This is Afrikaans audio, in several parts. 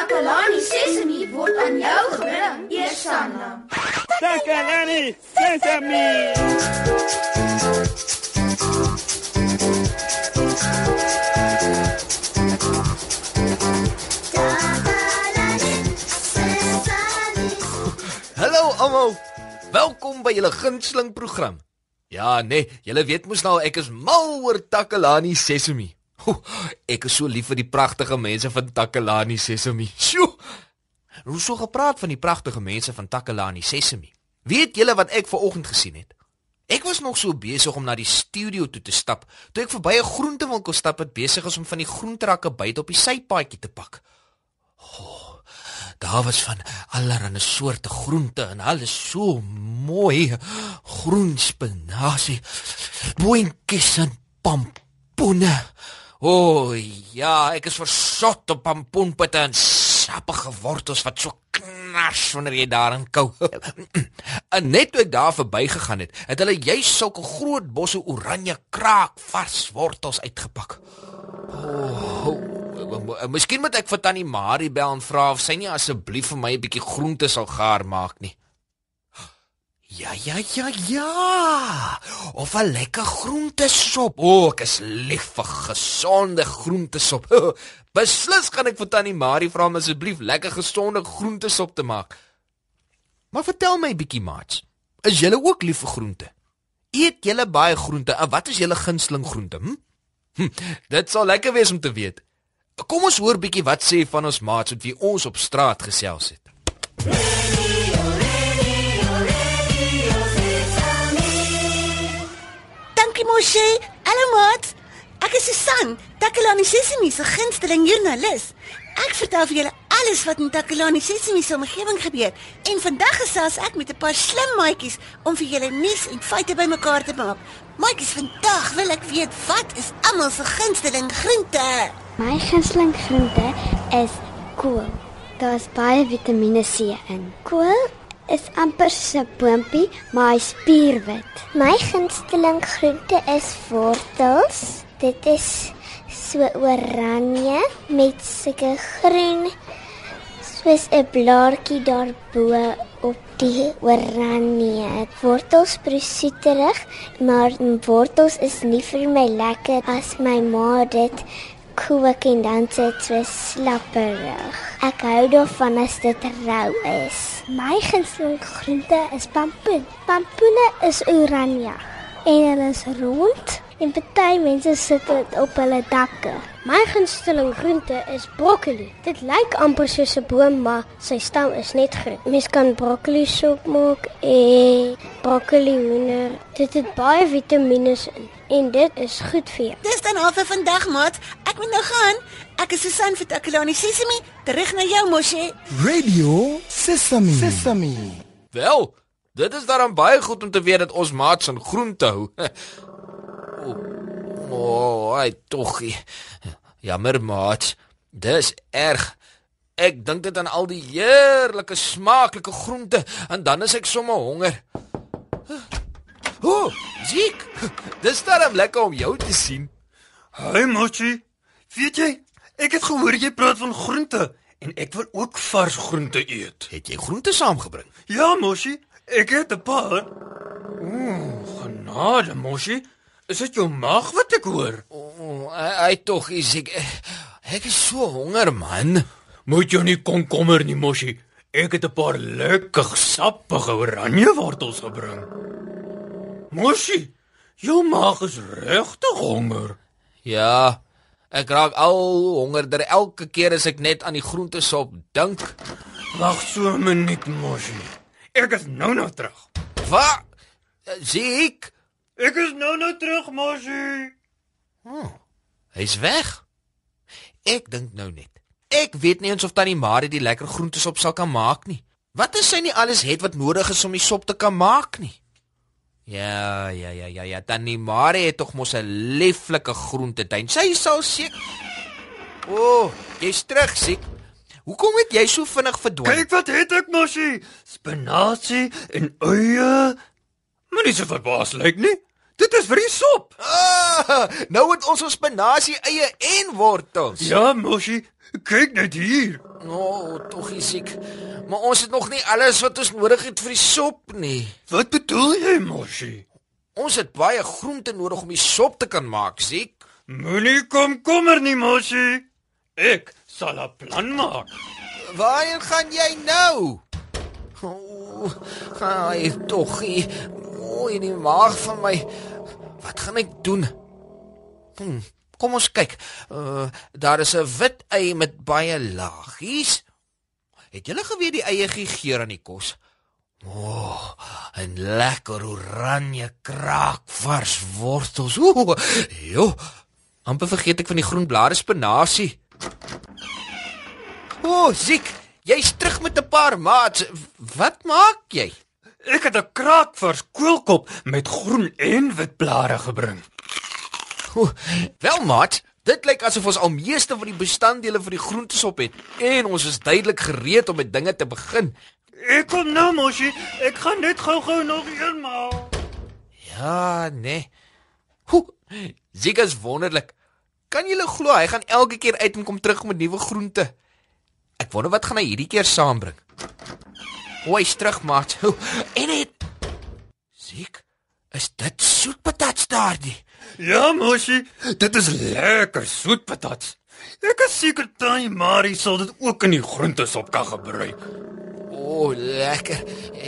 Takalani Sesemi word aan jou gebring, Eersanna. Takalani Sesame. Hallo almal. Welkom by julle gunsteling program. Ja, nee, julle weet mos nou ek is mal oor Takalani Sesemi. Ho, ek is so lief vir die pragtige mense van Takalani Sesemi. Sjoe. Hoe so gepraat van die pragtige mense van Takalani Sesemi. Weet julle wat ek ver oggend gesien het? Ek was nog so besig om na die studio toe te stap toe ek verby 'n groentewinkel stap wat besig is om van die groenterakke byt op die sypaadjie te pak. Oh, daar was van allerlei soorte groente en alles so mooi. Groen spinasie, boontjies en pompoene. O oh, ja, ek is versot op pompoenpitte en sappige wortels wat so knars wanneer jy daarin kou. en net toe ek daar verbygegaan het, het hulle juis sulke groot bosse oranje kraak vars wortels uitgepak. O, oh, miskien moet ek vir tannie Marie bel en vra of sy nie asseblief vir my 'n bietjie groente sal gaar maak nie. Ja, ja, ja, ja. Of 'n lekker groentesop. O, oh, ek is lief vir gesonde groentesop. Beslis gaan ek vir tannie Marie vra om asseblief lekker gesonde groentesop te maak. Maar vertel my bietjie, maats. Is julle ook lief vir groente? Eet julle baie groente en wat is julle gunsteling groente? Hm? hm? Dit sal lekker wees om te weet. Kom ons hoor bietjie wat sê van ons maats wat ons op straat gesels het. Dankie Moshe. Hallo maat. Ek is Susan, Takalani Sesimi se gunsteling joernalis. Ek vertel vir julle alles wat in Takalani Sesimi se omgewing gebeur en vandag gesels ek met 'n paar slim maatjies om vir julle nuus en feite bymekaar te maak. Maatjies, vandag wil ek weet wat is almal se gunsteling groente? My gunsteling groente is kool. Daar's baie Vitamiene C in. Kool is amper 'n boontjie, maar hy spierwit. My gunsteling groente is wortels. Dit is so oranje met sulke groen soos 'n blaartjie daarbo op die oranje. Wortels prosoeterig, maar wortels is nie vir my lekker as my ma dit kook en dan sit so slapperig. Ek hou daarvan as dit rou is. My gunsteling groente is pampoen. Pampoene is oranje en hulle is rond en party mense sit dit op hulle dakke. My gunsteling groente is broccoli. Dit lyk amper soos 'n boom, maar sy stam is net groen. Mens kan broccoli sop maak en broccoli hoender. Dit het baie vitamiene in en dit is goed vir jou. Dan al vir vandag maat. Ek moet nou gaan. Ek is Susan vir Takalani Sesimi. Terug na jou Moshe. Radio Sesame. Sesame. Wel, dit is daarom baie goed om te weet dat ons maats aan groente hou. O, oh, ai tog. Jammer maat. Dis erg. Ek dink dit aan al die heerlike smaaklike groente en dan is ek sommer honger. O, oh, Ziek. Dis darem lekker om jou te sien. Hi Mochi. Weet jy, ek het gehoor jy praat van groente en ek wil ook vars groente eet. Het jy groente saamgebring? Ja, Mochi, ek het 'n paar. Ooh, genade, Mochi. Is dit jou maag wat ek hoor? O, oh, hy tog is ek ek is so honger man. Moet jou nie komkommer nie, Moshi. Ek het 'n paar lekker sappige oranje wortels gebring. Moshi, jou maag is regtig honger. Ja, ek raak al hongerder elke keer as ek net aan die groentesop dink. Wag so 'n minuut, Moshi. Ek is nou nou terug. Wat? Ziek? Ek is nou nou terug, Moshi. Oh, hy's weg. Ek dink nou net. Ek weet nie eens of tannie Marie die lekker groentesop sal kan maak nie. Wat as sy nie alles het wat nodig is om die sop te kan maak nie? Ja, ja, ja, ja, ja, tannie Marie het tog mos 'n lieflike groentetuin. Sy sal seker O, oh, jy's terug, siek. Hoekom het jy so vinnig verdwyn? Kyk wat het ek, Moshi. Spinasie en eie. Moenie so verbaas lyk nie. Dit is vir die sop. Ah, nou het ons ons spinasie eie en wortels. Ja, Moshi, Kyk net hier. O, oh, tog is ek. Maar ons het nog nie alles wat ons nodig het vir die sop nie. Wat bedoel jy, Moshi? Ons het baie groente nodig om die sop te kan maak, Ziek. Moenie kom kommer nie, Moshi. Ek sal 'n plan maak. Waarheen gaan jy nou? O, hy tog. O, in die maag van my. Wat gaan ek doen? Hm, kom ons kyk. Uh, daar is 'n wit ei met baie laagies. Het julle geweet die eie gee geur aan die kos? O, oh, 'n lekker oranje kraak vars wortels. Ooh, jo. amper vergeet ek van die groen blare spinasie. O, oh, Ziek, jy's terug met 'n paar maats. Wat maak jy? Ek het 'n kraakvars koolkop met groen en wit blare gebring. O, wel maat, dit lyk asof ons al meeste van die bestanddele vir die groentesop het en ons is duidelik gereed om met dinge te begin. Ek kom nou, Moshi. Ek gaan net gou-gou nog eenmaal. Ja, nee. Ho, Ziek is wonderlik. Kan jy glo hy gaan elke keer uit en kom terug met nuwe groente? Ek wonder wat gaan hy hierdie keer saambring. O, hy's terug, maat. En het Ziek, is dit soetpatats daardie? Ja, Moshi, dit is lekker soet patats. Ek is seker Tannie Marie sal dit ook in die groentesop kan gebruik. O, oh, lekker.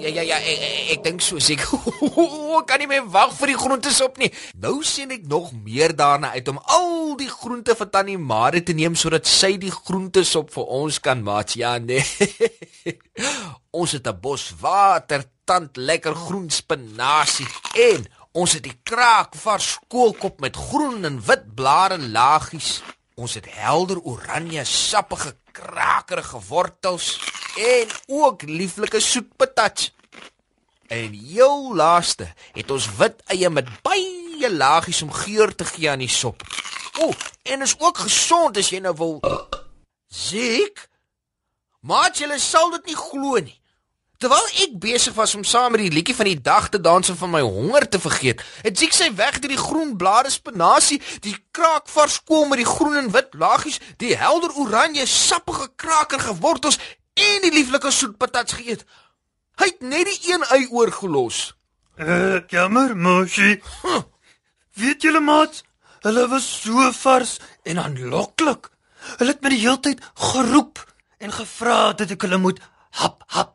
Ja ja ja, ek, ek, ek dink so seker. Ek kan nie meer wag vir die groentesop nie. Nou sien ek nog meer daarna uit om al die groente van Tannie Marie te neem sodat sy die groentesop vir ons kan maak. Ja nee. ons het 'n bos water, tand lekker groen spinasie en ons het die kraak vars koolkop met groen en wit blare laagies. Ons het helder oranje sappige krakerige wortels en ook lieflike soet patats. En jou laaste het ons wit eie met baie laagies om geur te gee aan die sop. O, en is ook gesond as jy nou wil. Ziek? Maar jy sal dit nie glo nie. Terwyl ek besig was om saam met die liedjie van die dag te dans en van my honger te vergeet, het Ziek sy weg deur die groen blare spinasie, die kraakvars kool met die groen en wit laagies, die helder oranje sappige krakerige wortels en die lieflike soet patats geëet. Hy het net die een ei oorgelos. Uh, jammer, Moshi. Huh. Weet julle maat, hulle was so vars en aanloklik. Hulle het my die hele tyd geroep en gevra dat ek hulle moet hap hap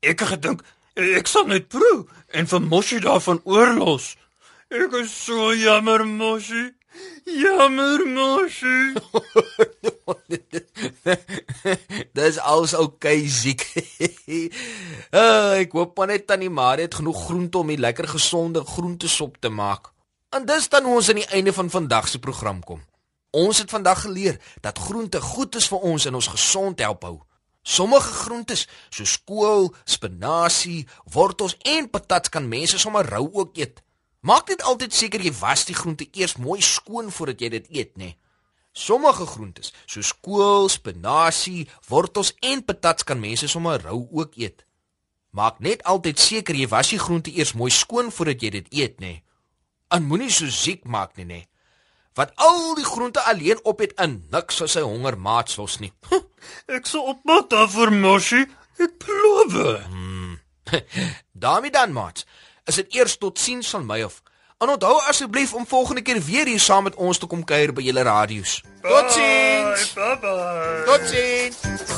Ek het gedink ek sal net proe en vir Moshi daarvan oorlos. Ek is so jammer Moshi. Jammer Moshi. Dis oukei okay, siek. uh, ek hoop net tannie Marie het genoeg groente om 'n lekker gesonde groentesop te maak. En dis dan hoe ons aan die einde van vandag se program kom. Ons het vandag geleer dat groente goed is vir ons en ons gesond help hou. Sommige groentes soos kool, spinasie, wortels en patats kan mense sommer rou ook eet. Maak net altyd seker jy was die groente eers mooi skoon voordat jy dit eet, nê. Sommige groentes soos kool, spinasie, wortels en patats kan mense sommer rou ook eet. Maak net altyd seker jy was die groente eers mooi skoon voordat jy dit eet, nê. En moenie so siek maak nie, nê wat al die groente alleen op het in niks vir sy honger maats los nie. Ek sou opmaak daarvoor Moshi. Ek beloof. Hmm. Daarmee dan maats. Is dit eers tot sins van my of En onthou asseblief om volgende keer weer hier saam met ons te kom kuier by julle radio's. Totsiens. Bye bye. Totsiens.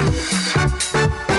Thank you.